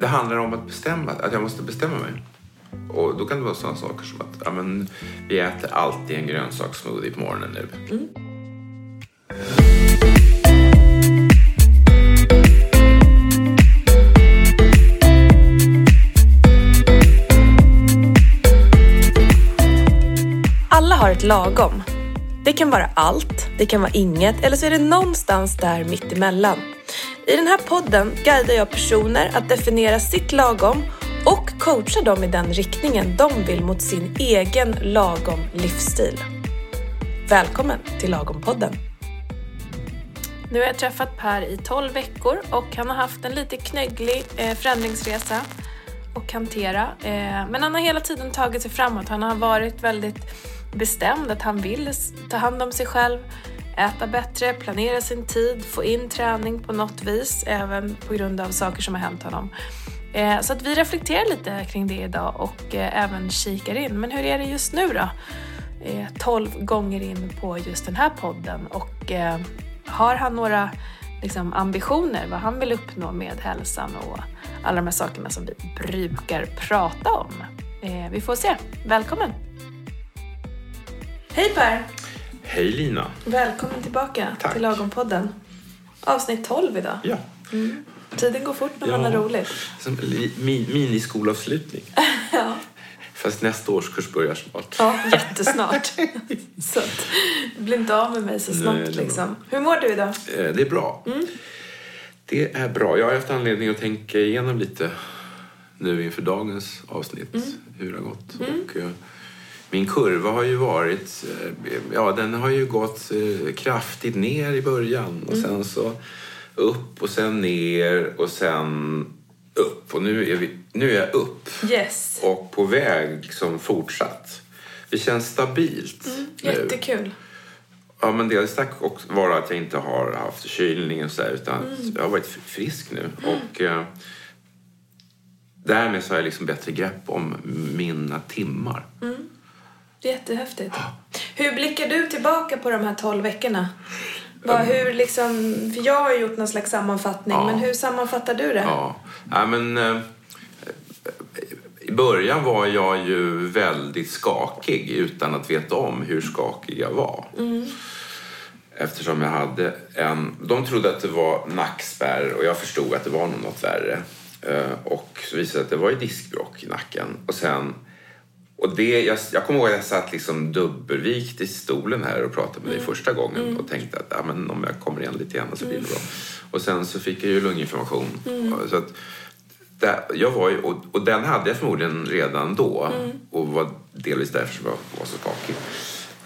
Det handlar om att bestämma, att jag måste bestämma mig. Och då kan det vara sådana saker som att ja, men, vi äter alltid en grönsakssmoothie på morgonen nu. Mm. Alla har ett lagom. Det kan vara allt, det kan vara inget eller så är det någonstans där mittemellan. I den här podden guidar jag personer att definiera sitt lagom och coachar dem i den riktningen de vill mot sin egen lagom livsstil. Välkommen till Lagom-podden! Nu har jag träffat Per i 12 veckor och han har haft en lite knögglig eh, förändringsresa och hantera. Eh, men han har hela tiden tagit sig framåt. Han har varit väldigt bestämd att han vill ta hand om sig själv, äta bättre, planera sin tid, få in träning på något vis, även på grund av saker som har hänt honom. Eh, så att vi reflekterar lite kring det idag och eh, även kikar in. Men hur är det just nu då? Eh, 12 gånger in på just den här podden och har han några liksom, ambitioner vad han vill uppnå med hälsan och alla de här sakerna som vi brukar prata om. Vi får se. Välkommen! Hej Per! Hej Lina! Välkommen tillbaka Tack. till Lagom-podden. Avsnitt 12 idag. Ja, Tiden går fort när Ja. man har roligt. som li, mi, miniskolavslutning. Ja, Fast nästa årskurs börjar snart. ja jättesnart. så att, bli inte av med mig så Nej, snabbt bra. liksom. Hur mår du idag? Eh, Det är bra. Mm. Det är bra. Jag har haft anledning att tänka igenom lite nu inför dagens avsnitt Mm. hur det har gått. Och, eh, min kurva har ju varit, eh, ja den har ju gått eh, kraftigt ner i början och Mm. sen så upp och sen ner och sen upp. Och nu är, vi, nu är jag upp Yes. och på väg som fortsatt. Det känns stabilt nu. Mm, Jättekul. Ja, men dels tack vara att jag inte har haft förkylning och så där, utan Mm. jag har varit frisk nu. Och eh, därmed så har jag liksom bättre grepp om mina timmar. Det är jättehäftigt. Hur blickar du tillbaka på de här 12 veckorna? Vad, hur liksom, för jag har gjort någon slags sammanfattning, Ja. men hur sammanfattar du det? Ja, ja men eh, i början var jag ju väldigt skakig utan att veta om hur skakig jag var. Eftersom jag hade en... De trodde att det var nackspärr och jag förstod att det var något värre. Eh, Och så visade det att det var ju diskbråck i nacken. Och sen... Och det, jag, jag kommer ihåg att jag satt liksom dubbelvikt i stolen här och pratade med dig första gången och tänkte att ja, men om jag kommer igen lite grann så blir det bra. Och sen så fick jag ju lunginflammation. Så att, där, jag var ju, och, och den hade jag förmodligen redan då och var delvis därför som jag var så skakig.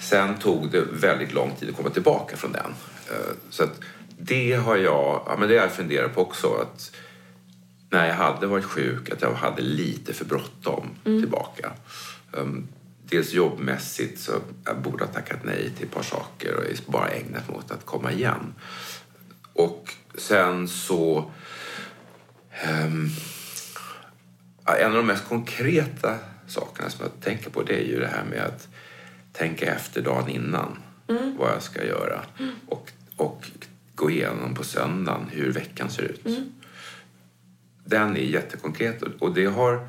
Sen tog det väldigt lång tid att komma tillbaka från den. Eh, Så att det har jag, ja, men det har jag funderat på också. Att när jag hade varit sjuk, att jag hade lite för bråttom tillbaka. Um, dels jobbmässigt så jag borde ha tackat nej till ett par saker och bara ägnat mig åt att komma igen. Och sen så... ja, en av de mest konkreta sakerna som jag tänker på det är ju det här med att tänka efter dagen innan vad jag ska göra och, och gå igenom på söndagen hur veckan ser ut. Den är jättekonkret och det har,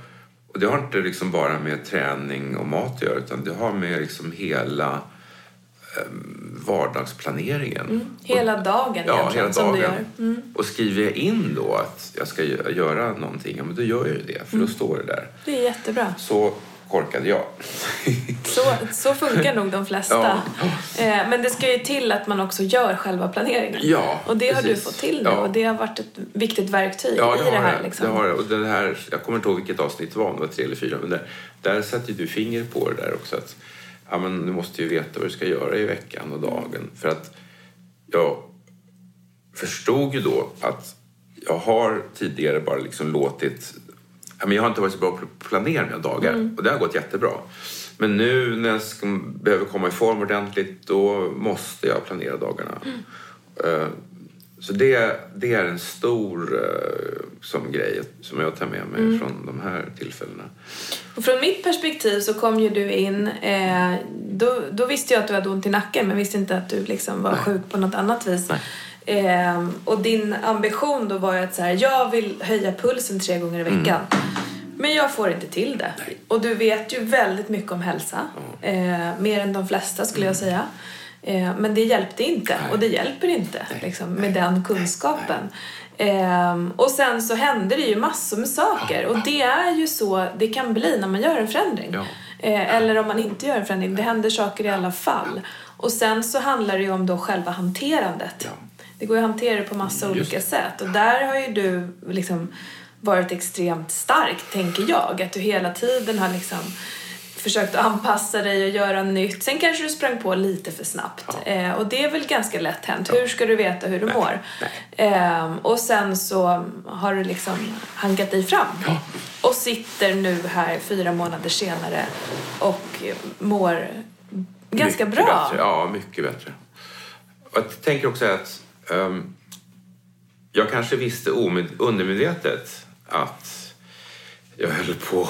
och det har inte liksom bara med träning och mat att göra utan det har med liksom hela em, vardagsplaneringen. Hela dagen Ja, hela dagen. Mm. Och skriver jag in då att jag ska gö- göra någonting, ja men då gör jag ju det, för Mm. då står det där. Det är jättebra. Så korkade jag. Så, så funkar nog de flesta. Ja. Eh, Men det ska ju till att man också gör själva planeringen. Ja, och det har du precis. fått till nu Ja. och det har varit ett viktigt verktyg Ja, i det det har här. jag. Liksom. Det har jag. Och det här, jag kommer inte ihåg vilket avsnitt det var, om det var tre eller fyra, men där, där satte du finger på det där också. Att, ja, men du måste ju veta vad du ska göra i veckan och dagen. För att jag förstod ju då att jag har tidigare bara liksom låtit... Men jag har inte varit så bra på att planera mina dagar och det har gått jättebra. Men nu när jag ska, behöver komma i form ordentligt då måste jag planera dagarna. Eh, Så det, det är en stor eh, som grej som jag tar med mig från de här tillfällena. Och från mitt perspektiv så kom ju du in, eh, då, då visste jag att du hade ont i nacken men visste inte att du liksom var sjuk på något annat vis. Nej. Eh, och din ambition då var ju att så här, jag vill höja pulsen tre gånger i veckan. Men jag får inte till det. Och du vet ju väldigt mycket om hälsa. Eh, mer än de flesta skulle jag säga. Eh, men det hjälpte inte. Och det hjälper inte liksom, med den kunskapen. Ehm, och sen så hände det ju massor med saker. Och det är ju så det kan bli när man gör en förändring. Ja. Eh, eller om man inte gör en förändring. Det händer saker i alla fall. Och sen så handlar det ju om då själva hanterandet. Ja. Det går ju att hantera det på massa Just olika sätt. Och där har ju du liksom varit extremt stark, tänker jag. Att du hela tiden har liksom försökt anpassa dig och göra nytt. Sen kanske du sprang på lite för snabbt. Eh, och det är väl ganska lätt hänt. Hur ska du veta hur du mår? Eh, och sen så har du liksom hankat dig fram. Och sitter nu här fyra månader senare och mår ganska mycket bra. Bättre. Ja, mycket bättre. Jag tänker också att ehm, jag kanske visste undermedvetet att jag höll på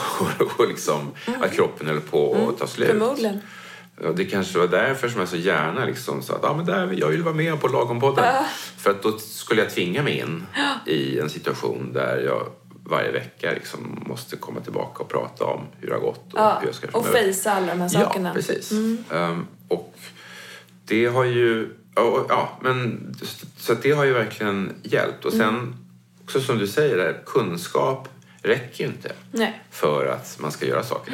och liksom, att kroppen höll på att ta slut. Mm. Förmodligen. Och det kanske var därför som jag så gärna liksom sa att ah, men där, jag vill vara med på Lagom-podden. Ja. För att då skulle jag tvinga mig in i en situation där jag varje vecka liksom måste komma tillbaka och prata om hur det har gått och Ja, hur jag ska och fejsa alla de här sakerna. Ja, precis. Ehm, och det har ju... Ja, ja, men, så det har ju verkligen hjälpt. Och sen Mm. Också som du säger, där, kunskap räcker ju inte Nej. för att man ska göra saker.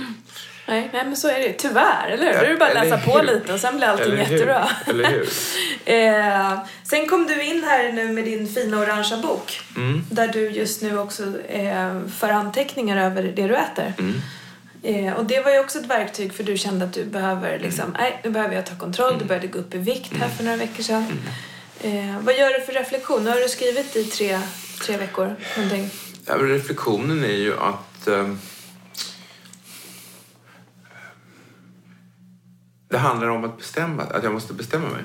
Nej, nej, men så är det. Tyvärr, eller hur? Då är det bara att läsa på hur? lite och sen blir allting Eller hur? jättebra. Eller hur? Eh, sen kom du in här nu med din fina orangea bok. Mm. Där du just nu också eh, för anteckningar över det du äter. Mm. Eh, och det var ju också ett verktyg för du kände att du behöver liksom, Mm. nej nu behöver jag ta kontroll. Du började gå upp i vikt här för några veckor sedan. Eh, vad gör du för reflektion? Nu har du skrivit i tre, tre veckor. Någonting. Ja, reflektionen är ju att ehm, det handlar om att bestämma, att jag måste bestämma mig.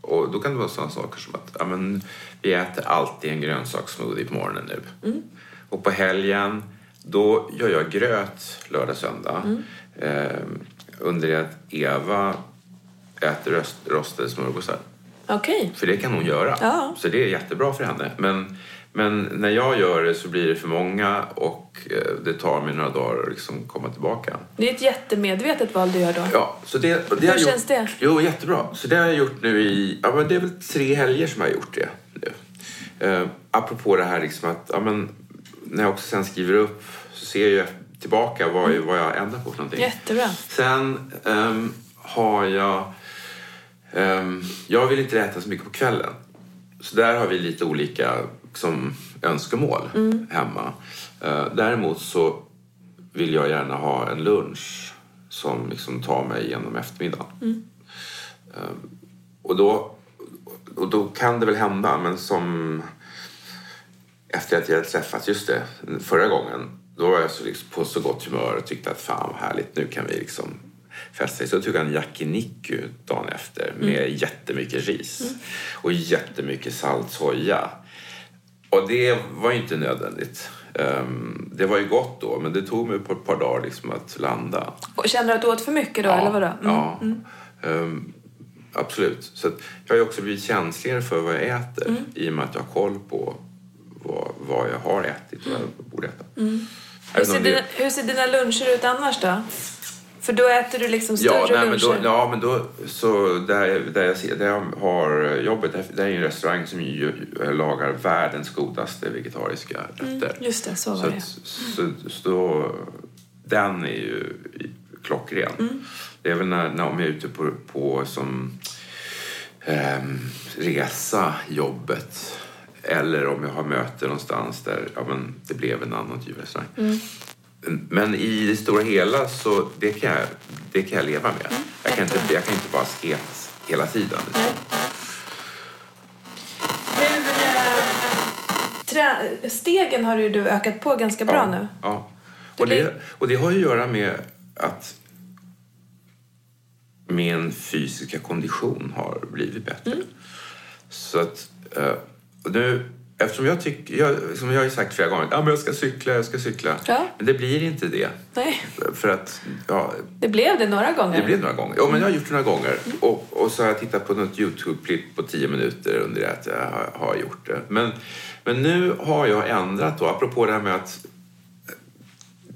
Och då kan det vara sådana saker som att ja, men, vi äter alltid en grönsakssmoothie på morgonen nu. Och på helgen, då gör jag gröt lördag, söndag. Ehm, under det att Eva äter röst, rostade smörgåsar. Okej. För det kan hon göra. Ja. Så det är jättebra för henne. Men, men när jag gör det så blir det för många och eh, det tar mig några dagar att liksom komma tillbaka. Det är ett jättemedvetet val du gör då. Ja, så det, det Hur har jag känns det? Jo, jättebra. Så det har jag gjort nu i... Ja, men det är väl tre helger som jag har gjort det nu. Eh, apropå det här liksom att... Ja, men, när jag också sen skriver upp så ser jag tillbaka vad, Mm. jag- vad jag ändrar på för någonting. Jättebra. Sen ehm, har jag... ehm, jag vill inte äta så mycket på kvällen. Så där har vi lite olika liksom, önskemål hemma. Eh, däremot så vill jag gärna ha en lunch som liksom tar mig genom eftermiddagen. Ehm, och, då, och då kan det väl hända, men som efter att jag träffats, just det, förra gången, då var jag så liksom på så gott humör och tyckte att fan vad härligt, nu kan vi liksom festa. Så jag tog en yakiniku dagen efter med jättemycket ris och jättemycket salt soja. Och det var ju inte nödvändigt. Ehm, det var ju gott då, men det tog mig på ett par dagar liksom att landa. Och känner du att du åt för mycket då, eller vadå? Mm. Ja, Ehm, absolut. Så jag har ju också blivit känsligare för vad jag äter Mm. i och med att jag har koll på vad, vad jag har ätit och vad jag borde äta. Mm. Hur ser, dina, hur ser dina luncher ut annannars då? För då äter du liksom större Ja, nej, men då, luncher. ja, men då så där, där, jag, ser- där jag har jobbet, där, där är ju en restaurang som ju, lagar världens godaste vegetariska rätter. Just det, så Så, var det. att, så, så då, den är ju klockren. Mm. Det är väl när, när de är ute på, på som ehm, resa, jobbet eller om jag har möte någonstans där ja, men det blev en annan typ av restaurang. Mm. Men i det stora hela så det kan jag, det kan jag leva med. Mm. Jag, kan inte, jag kan inte bara sket hela tiden. Hur, eh, stegen har ju du ökat på ganska bra ja, nu. Ja. Och, det, och det har ju att göra med att min fysiska kondition har blivit bättre. Mm. Så att eh, nu eftersom jag tycker, jag, som jag har sagt flera gånger, ja, men jag ska cykla, jag ska cykla. Ja. Men det blir inte det. Nej, För att, ja, det blev det några gånger. det blev några gånger. Ja, men jag har gjort det några gånger. Och, och så har jag tittat på något YouTube-klipp på tio minuter under det att jag har, har gjort det. Men, men nu har jag ändrat då, apropå det här med att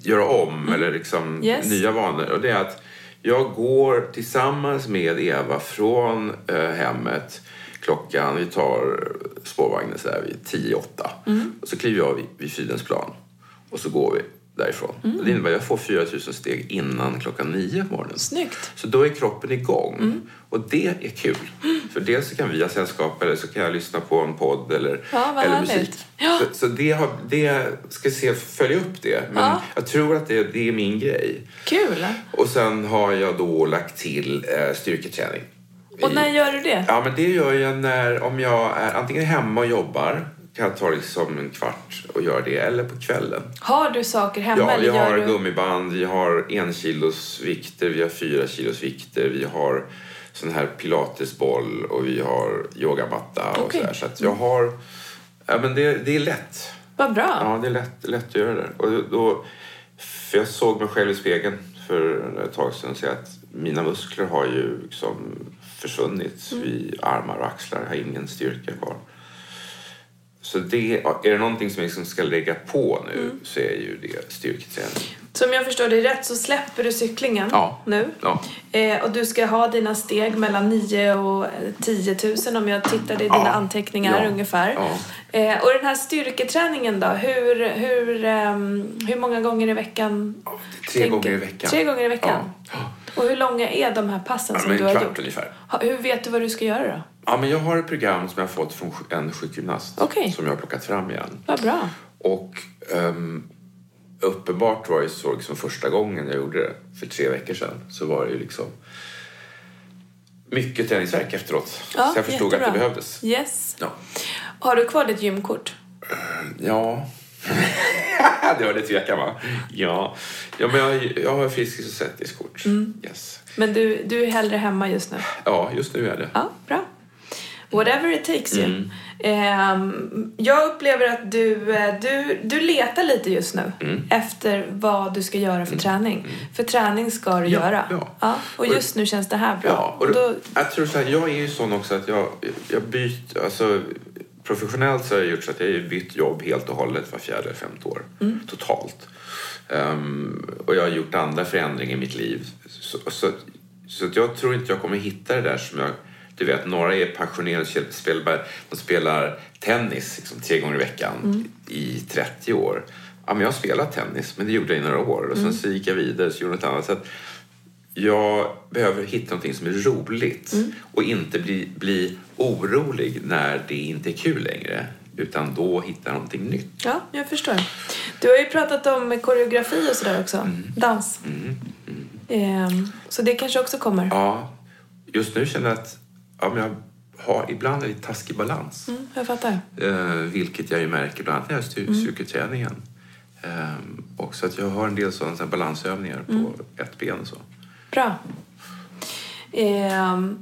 göra om eller liksom Yes. nya vanor. Och det är att jag går tillsammans med Eva från eh, hemmet. Klockan, vi tar spårvagnen så här vid 10 åtta. Och så kliver jag vid, vid Fridhemsplan. Och så går vi därifrån. Och Det innebär att jag får 4000 steg innan klockan 9 på morgonen. Snyggt. Så då är kroppen igång. Och det är kul. För dels så kan vi ha sällskap eller så kan jag lyssna på en podd eller, Ja, eller musik. Ja. Så, så det, har, det ska se, följa upp det. Men Ja. jag tror att det, det är min grej. Kul. Och sen har jag då lagt till eh, styrketräning. Och när gör du det? Ja, men det gör jag när, om jag är antingen hemma och jobbar, kan ta liksom en kvart och göra det, eller på kvällen. Har du saker hemma? Ja, vi har du... gummiband, vi har en kilos vikter, vi har fyra kilos vikter, vi har sån här pilatesboll och vi har yogamatta och Okej. sådär. Så att jag har... Ja, men det, det är lätt. Vad bra. Ja, det är lätt, lätt att göra det. Och då, för jag såg mig själv i spegeln för ett tag sedan och att mina muskler har ju liksom försvunnit Mm. vid armar och axlar. Jag har ingen styrka kvar. Så det, är det någonting som jag liksom ska lägga på nu Mm. så är ju det styrketräning. Så om jag förstår dig rätt så släpper du cyklingen Ja. nu. Ja. Eh, och du ska ha dina steg mellan 9 och eh, 10 000 om jag tittade i dina Ja. anteckningar ungefär. Eh, och den här styrketräningen då, hur, hur, ehm, hur många gånger i veckan? Tre tänker- gånger i veckan. Tre gånger i veckan? Och hur långa är de här passen som du har gjort? ungefär. Hur vet du vad du ska göra då? Ja, men jag har ett program som jag har fått från en sjukgymnast Okej. som jag har plockat fram igen. Vad bra. Och um, uppenbart var det så liksom första gången jag gjorde det för tre veckor sedan så var det ju liksom mycket träningsvärk efteråt. Ja, så jag förstod jättebra. att det behövdes. Yes. Ja. Har du kvar ditt gymkort? ja. det var lite tvekan va? Ja. ja men jag, jag har Friskis och Svettis-kort. Mm. Yes. Men du, du är hellre hemma just nu? Ja, just nu är det. Ja, bra. Whatever it takes you. Mm. Ehm, jag upplever att du, eh, du, du letar lite just nu Mm. efter vad du ska göra för träning. För träning ska du Ja, göra. ja. och just nu känns det här bra. Ja, och Och då, jag tror så här, jag är ju sån också att jag, jag byter, alltså professionellt så har jag gjort så att jag har bytt jobb helt och hållet var fjärde eller femte år. Totalt. Ehm, och jag har gjort andra förändringar i mitt liv. Så, så, så jag tror inte jag kommer hitta det där som jag du vet, några är passionerade spelare. De spelar tennis liksom, tre gånger i veckan i 30 år. Ja, men jag har spelat tennis, men det gjorde jag i några år. Och sen så gick jag vidare och gjorde något annat. Så att jag behöver hitta någonting som är roligt och inte bli, bli orolig när det inte är kul längre. Utan då hitta någonting nytt. ja, jag förstår. Du har ju pratat om koreografi och sådär också. Mm. Dans. Ehm, så det kanske också kommer. Ja, just nu känner jag att ja, men jag har ibland en lite taskig balans. Mm, jag fattar. Eh, vilket jag ju märker bland annat när jag styr styrketräningen. Eh, och så att jag har en del sådana sådana balansövningar på ett ben och så. Bra. Ehm,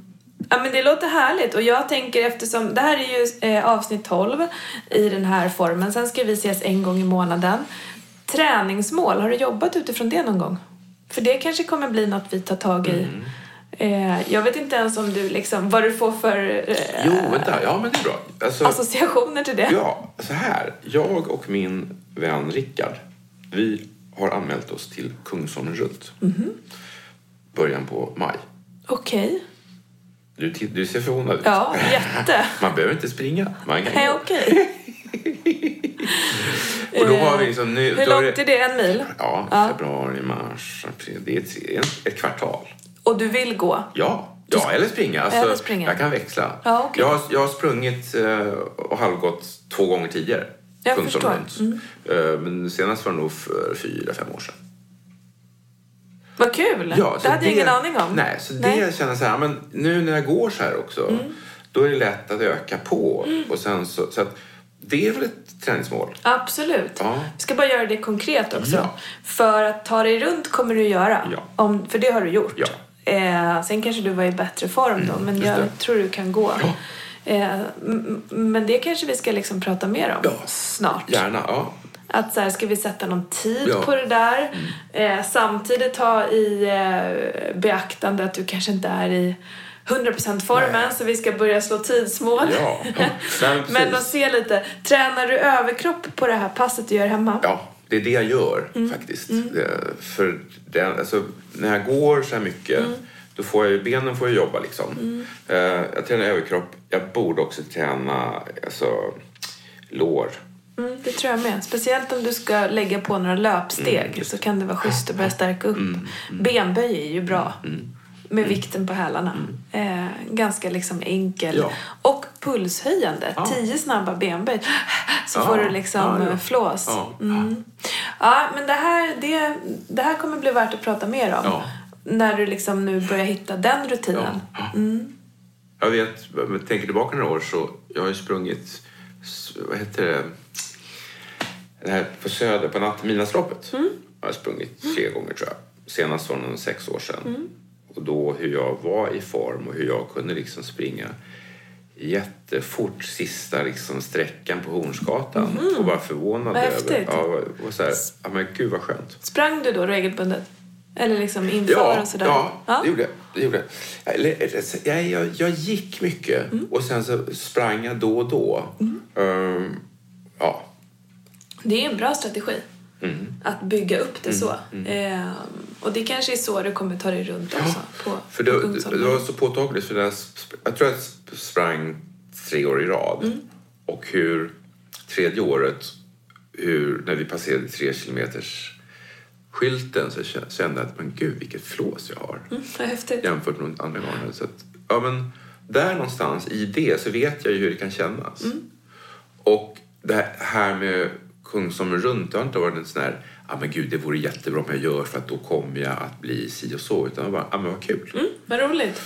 ja, men det låter härligt och jag tänker eftersom det här är ju eh, avsnitt 12 i den här formen. Sen ska vi ses en gång i månaden. Träningsmål, har du jobbat utifrån det någon gång? För det kanske kommer bli något vi tar tag i. Eh, jag vet inte ens om du liksom, vad du får för eh, Jo, vänta. Ja, men det är bra. Alltså, associationer till det. Ja, så här. Jag och min vän Rickard, vi har anmält oss till Kungsholmen runt. Början på maj. Okej. Du, ti- du ser förvånad ut. Ja, jätte. Man behöver inte springa. Man kan Nej, okej. Och då har vi liksom nu... Hur långt är det? En mil? Ja, februari, mars, april. Det är tre, ett kvartal. Och du vill gå? Ja, ja eller springa. Alltså, Eller springa. Jag kan växla. Ja, okej. jag, har, jag har sprungit eh, och halvgått två gånger tidigare. Jag förstår. Mm. runt. Eh, Men senast var det nog för fyra, fem år sedan. Vad kul! Ja, det hade jag ingen aning om. Nej, så Nej. Mm. det känner så här, men nu när jag går så här också, då är det lätt att öka på. Och sen så, så att det är väl ett träningsmål. Absolut. Ja. Vi ska bara göra det konkret också. Ja. För att ta dig runt kommer du göra. Ja. Om, för det har du gjort. Ja. Eh, sen kanske du var i bättre form då, men just jag tror du kan gå. Eh, m- men det kanske vi ska liksom prata mer om Ja. snart. Gärna, ja. Att så här, ska vi sätta någon tid Ja. på det där? Eh, samtidigt ha i eh, beaktande att du kanske inte är i 100% formen Nej. så vi ska börja slå tidsmål. Ja, ja. Men Men att se lite, tränar du överkropp på det här passet du gör hemma? Ja, det är det jag gör Mm. faktiskt. Det, för det, alltså, när jag går så här mycket, Mm. då får jag benen får ju jobba liksom. Eh, jag tränar överkropp. Jag borde också träna alltså, lår. Mm, det tror jag med. Speciellt om du ska lägga på några löpsteg Mm, så kan det vara schysst att börja stärka upp. Benböj är ju bra Mm. Med vikten på hälarna. Eh, ganska liksom enkel. Ja. Och pulshöjande. Ja. Tio snabba benböj. Så Ja, får du liksom ja, ja. eh, flås. Mm. Ja, men det här, det, det här kommer bli värt att prata mer om. När du liksom nu börjar hitta den rutinen. Ja. Jag vet, om jag tänker tillbaka några år så jag har ju sprungit, vad heter det, det här på Söder på Nattmidnattsloppet. Mm. Jag har sprungit tre gånger tror jag. Senast var det sex år sedan. Mm. Och då hur jag var i form och hur jag kunde liksom springa jättefort sista liksom sträckan på Hornsgatan och var förvånad. Vad över. Ja, och så här, ja, men gud vad skönt. Sprang du då regelbundet? Eller liksom inför Ja, och sådär? ja, det gjorde jag. Det gjorde jag. Eller, jag, jag. Jag gick mycket Mm. och sen så sprang jag då och då. Ehm, ja. Det är en bra strategi. Mm. Att bygga upp det så. Ehm, och det kanske är så du kommer ta dig runt också. På, För på det, Kungsholmen. det var så påtagligt. För jag, tror jag sp- sprang tre år i rad. Mm. Och hur tredje året, hur, när vi passerade tre kilometers skylten så kä- kände jag att men gud vilket flås jag har. Mm, jämfört med andra gånger. Så att, ja, men där någonstans i det så vet jag ju hur det kan kännas. Och det här med Kungsholmen runt, det har inte varit en sån här, ja men gud det vore jättebra om jag gör för att då kommer jag att bli si och så. Utan bara, ja men vad kul. Mm, vad roligt.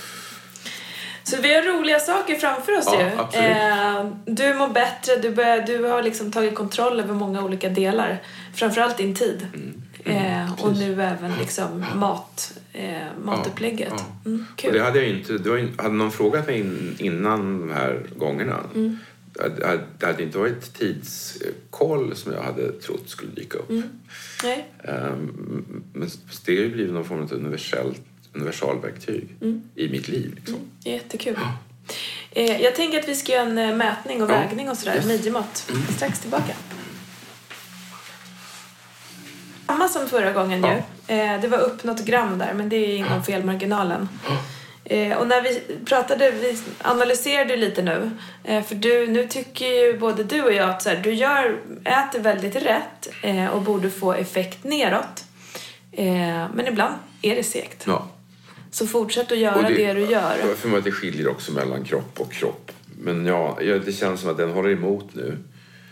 Så vi har roliga saker framför oss Ja, ju. Eh, du mår bättre, du, börjar, du har liksom tagit kontroll över många olika delar. Framförallt din tid. eh, och nu även liksom mat, eh, matupplägget. Ja, ja. Mm, det hade jag inte, ju, hade någon frågat mig in, innan de här gångerna. Hade, det hade inte varit tidskoll som jag hade trott skulle dyka upp. Nej. Ehm, Men det har ju blivit någon form av universellt, universalverktyg i mitt liv. Liksom. Jättekul. Eh, jag tänker att vi ska göra en eh, mätning och Ja. vägning och sådär. Yes. Midjemått. Strax tillbaka. Samma som förra gången Ja. ju. Eh, det var upp något gram där men det är inom felmarginalen. Eh, och när vi pratade, vi analyserade lite nu. Eh, för du, nu tycker ju både du och jag att så här, du gör, äter väldigt rätt eh, och borde få effekt neråt. Men ibland är det segt. Ja. Så fortsätt att göra Och det, du gör. Jag för mig att det skiljer också mellan kropp och kropp. Men ja, det känns som att den håller emot nu.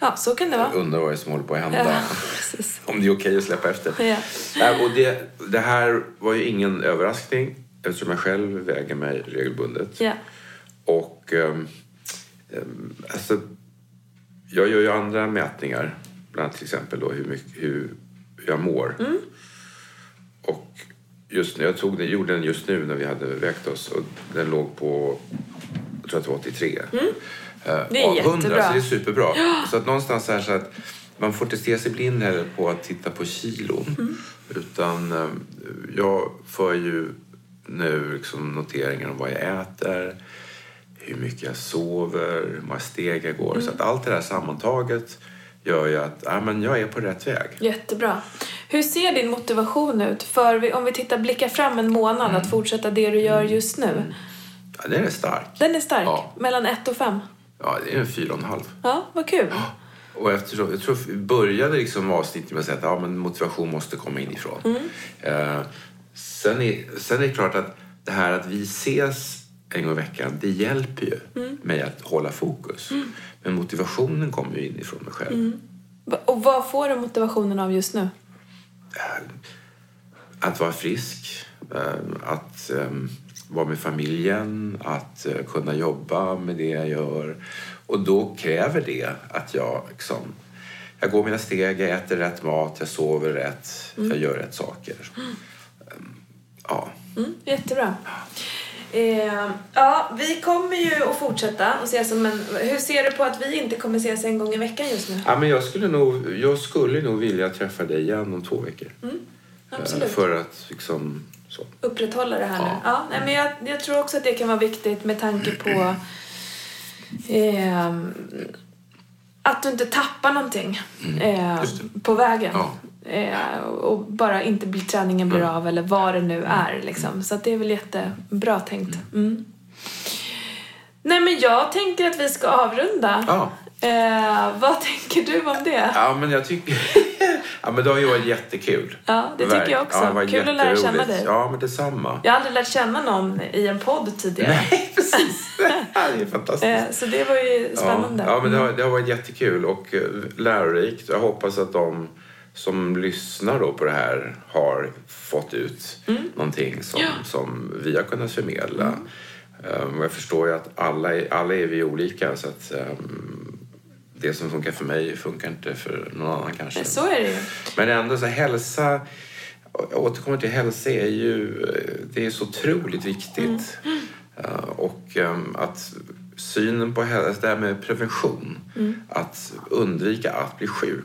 Ja, så kan det vara. Jag undrar vad det är som håller på att hända. Ja. Om det är okej att släppa efter. Ja. Nej, och det, det här var ju ingen överraskning eftersom jag själv väger mig regelbundet. Ja. Och ehm, ehm, alltså, jag gör ju andra mätningar. Bland annat till exempel då hur, mycket, hur, jag mår. Mm. Och just nu, jag tog den, gjorde den just nu när vi hade vägt oss och den låg på, jag tror att det var 83. Eh, Mm. Det är av 100, jättebra. så det är superbra. Så att någonstans här så att man får inte stirra sig blind heller på att titta på kilon. Mm. Utan eh, jag för ju nu liksom noteringar om vad jag äter, hur mycket jag sover, hur många steg jag går. Så att allt det där sammantaget gör ju att ja, men jag är på rätt väg. Jättebra. Hur ser din motivation ut för, om vi tittar, blickar fram en månad, Mm. att fortsätta det du gör just nu? Ja, den är stark. Den är stark. Ja. Mellan ett och fem. Ja, det är en fyra och en halv. Ja, vad kul. Och eftersom, jag tror vi började liksom avsnittet med att säga att ja, men motivation måste komma inifrån. Eh, sen, är, sen är det klart att det här att vi ses en gång i veckan, det hjälper ju mig att hålla fokus. Men motivationen kommer ju inifrån mig själv. Va- Och vad får du motivationen av just nu? Att vara frisk, eh, att eh, vara med familjen, att eh, kunna jobba med det jag gör. Och då kräver det att jag liksom, jag går mina steg, jag äter rätt mat, jag sover rätt, jag gör rätt saker. Eh, Ja. Mm, jättebra. Eh, ja, vi kommer ju att fortsätta och ses som en... Hur ser du på att vi inte kommer ses en gång i veckan just nu? Ja, men jag, skulle nog, jag skulle nog vilja träffa dig igen om två veckor. Mm, Eh, absolut. För att liksom så. Upprätthålla det här nu. Ja. Ja, nej, men jag, jag tror också att det kan vara viktigt med tanke på ehm, att du inte tappar någonting eh, på vägen. Ja. Eh, och bara inte blir, träningen blir av eller vad det nu är. Liksom. Så att det är väl jättebra tänkt. Mm. Nej men jag tänker att vi ska avrunda. Ja. Eh, vad tänker du om det? ja, men jag tycker... ja, men det har ju varit jättekul. Ja, det tycker jag också. Ja, Kul att lära känna dig. Ja, men detsamma. Jag har aldrig lärt känna någon i en podd tidigare. Nej, precis. det är fantastiskt. Eh, så det var ju spännande. Ja, ja men det har, det har varit jättekul och eh, lärorikt. Jag hoppas att de som lyssnar då på det här har fått ut någonting som, Ja. som vi har kunnat förmedla. Um, och jag förstår ju att alla är, alla är vi olika så att um, det som funkar för mig funkar inte för någon annan kanske. Så är det ju. Men ändå så hälsa, jag återkommer till hälsa, är ju, det är så otroligt viktigt. Eh, Och ehm, att synen på hälsa, det här med prevention, att undvika att bli sjuk.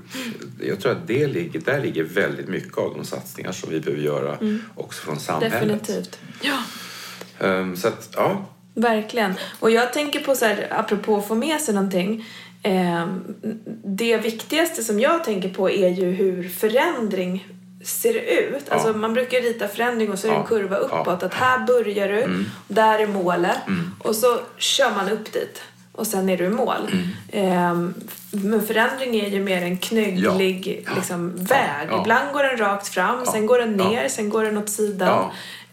Jag tror att det ligger, där ligger väldigt mycket av de satsningar som vi behöver göra också från samhället. Definitivt. Ja, Ehm, Så att, ja. verkligen. Och jag tänker på så här, apropå att få med sig någonting. Eh, det viktigaste som jag tänker på är ju hur förändring ser ut. Alltså man brukar rita förändring och så är det en Ja. kurva uppåt. Ja. Mm. Att här börjar du, där är målet och så kör man upp dit. Och sen är du i mål. Mm. Eh, men förändring är ju mer en knögglig Ja. liksom, väg. Ja. Ibland går den rakt fram, sen går den ner, sen går den åt sidan. Ja.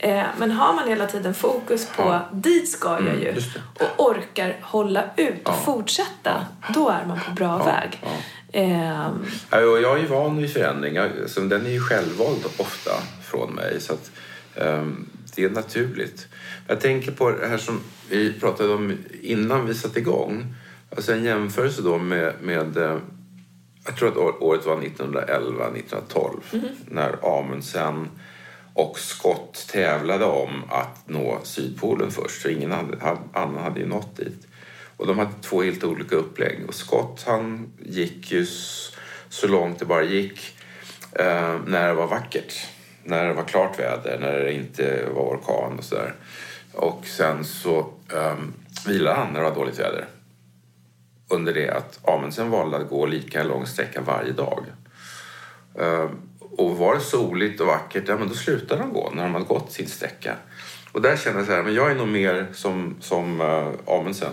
Eh, men har man hela tiden fokus på Ja. dit ska jag Mm, ju och orkar hålla ut och Ja. fortsätta, då är man på bra väg. ja. Ehm, Ja, och jag är ju van vid förändring. Den är ju självvald ofta från mig. Så att, ehm, det är naturligt. Jag tänker på det här som vi pratade om innan vi satte igång. Alltså en jämförelse då med, med eh, jag tror att året var 1911, 1912 när Amundsen och Scott tävlade om att nå Sydpolen först. För ingen hade, annan hade ju nått dit. Och de hade två helt olika upplägg. Och Scott han gick ju så långt det bara gick eh, när det var vackert. När det var klart väder, när det inte var orkan och sådär. Och sen så um, vilade han när det var dåligt väder. Under det att Amundsen valde att gå lika lång sträcka varje dag. Um, och var det soligt och vackert, ja men då slutade de gå när de hade gått sin sträcka. Och där kände jag så här, men jag är nog mer som, som uh, Amundsen.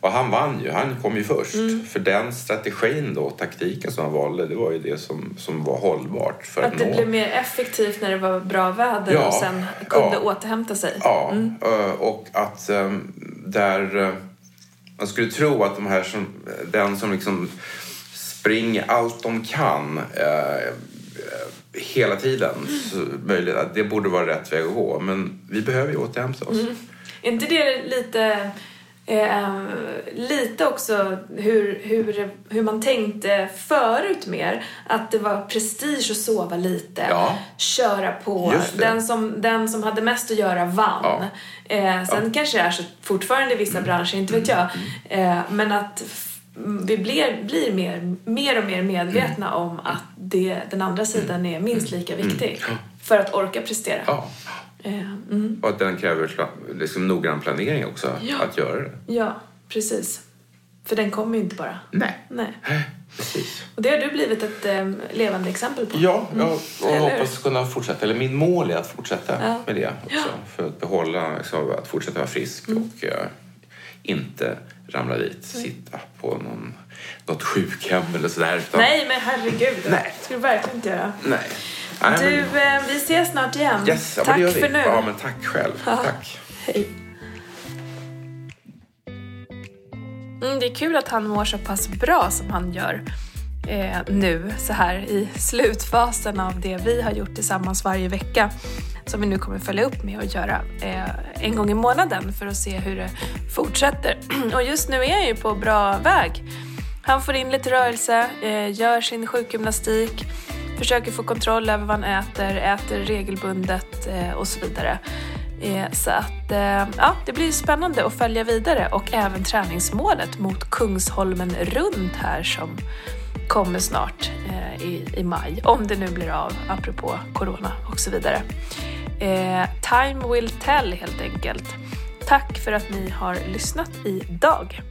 Och han vann ju, han kom ju först. För den strategin då, taktiken som han valde, det var ju det som, som var hållbart för att, att det nå. blev mer effektivt när det var bra väder Ja, och sen kunde ja. återhämta sig. Ja, eh, och att eh, där... eh, Man skulle tro att de här som, den som liksom springer allt de kan eh, hela tiden, så möjligt, att det borde vara rätt väg att gå. Men vi behöver ju återhämta oss. Är inte det lite, eh, lite också hur, hur, hur man tänkte förut mer? Att det var prestige att sova lite, Ja. köra på. Den som, den som hade mest att göra vann. Ja. Eh, sen kanske det är så fortfarande i vissa branscher, inte vet jag. Eh, men att vi blir, blir mer, mer och mer medvetna om att det, den andra sidan är minst lika viktig för att orka prestera. Ja. Eh, mm. Och att den kräver liksom noggrann planering också, Ja. att göra det. Ja, precis. För den kommer ju inte bara. Nej. Nej. Precis. Och det har du blivit ett eh, levande exempel på. Ja, jag hur? hoppas kunna fortsätta. Eller min mål är att fortsätta Ja. med det också. Ja. För att behålla, liksom, att fortsätta vara frisk Mm. och eh, inte ramla dit, sitta på någon, något sjukhem eller sådär. Utan, Nej, men herregud. Nej. Det ska du verkligen inte göra. Nej. Nej, Du, men, eh, vi ses snart igen. yes, ja, Tack för nu. Ja, men tack själv. Ja. Tack. Hej. Mm, det är kul att han mår så pass bra som han gör eh, nu så här i slutfasen av det vi har gjort tillsammans varje vecka som vi nu kommer följa upp med och göra eh, en gång i månaden för att se hur det fortsätter. Och just nu är jag ju på bra väg. Han får in lite rörelse, eh, gör sin sjukgymnastik, försöker få kontroll över vad han äter, äter regelbundet eh, och så vidare. Så att, ja, det blir spännande att följa vidare och även träningsmålet mot Kungsholmen runt här som kommer snart i, i maj, om det nu blir av, apropå corona och så vidare. Eh, time will tell helt enkelt. Tack för att ni har lyssnat idag.